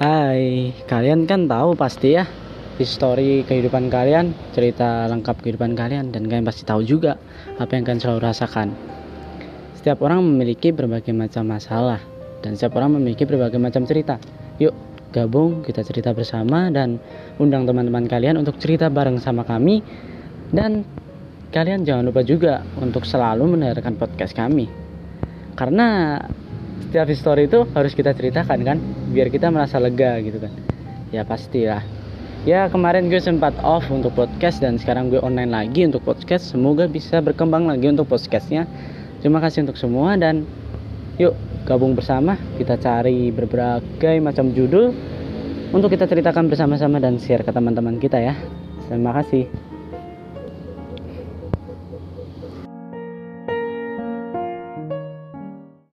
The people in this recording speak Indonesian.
Hai, kalian kan tahu pasti ya histori kehidupan kalian, cerita lengkap kehidupan kalian dan kalian pasti tahu juga apa yang kalian selalu rasakan. Setiap orang memiliki berbagai macam masalah dan setiap orang memiliki berbagai macam cerita. Yuk, gabung kita cerita bersama dan undang teman-teman kalian untuk cerita bareng sama kami dan kalian jangan lupa juga untuk selalu mendengarkan podcast kami. Karena setiap histori itu harus kita ceritakan kan? Biar kita merasa lega gitu kan? Ya pastilah. Ya kemarin gue sempat off untuk podcast dan sekarang gue online lagi untuk podcast. Semoga bisa berkembang lagi untuk podcastnya. Terima kasih untuk semua dan yuk gabung bersama. Kita cari berbagai macam judul untuk kita ceritakan bersama-sama dan share ke teman-teman kita ya. Terima kasih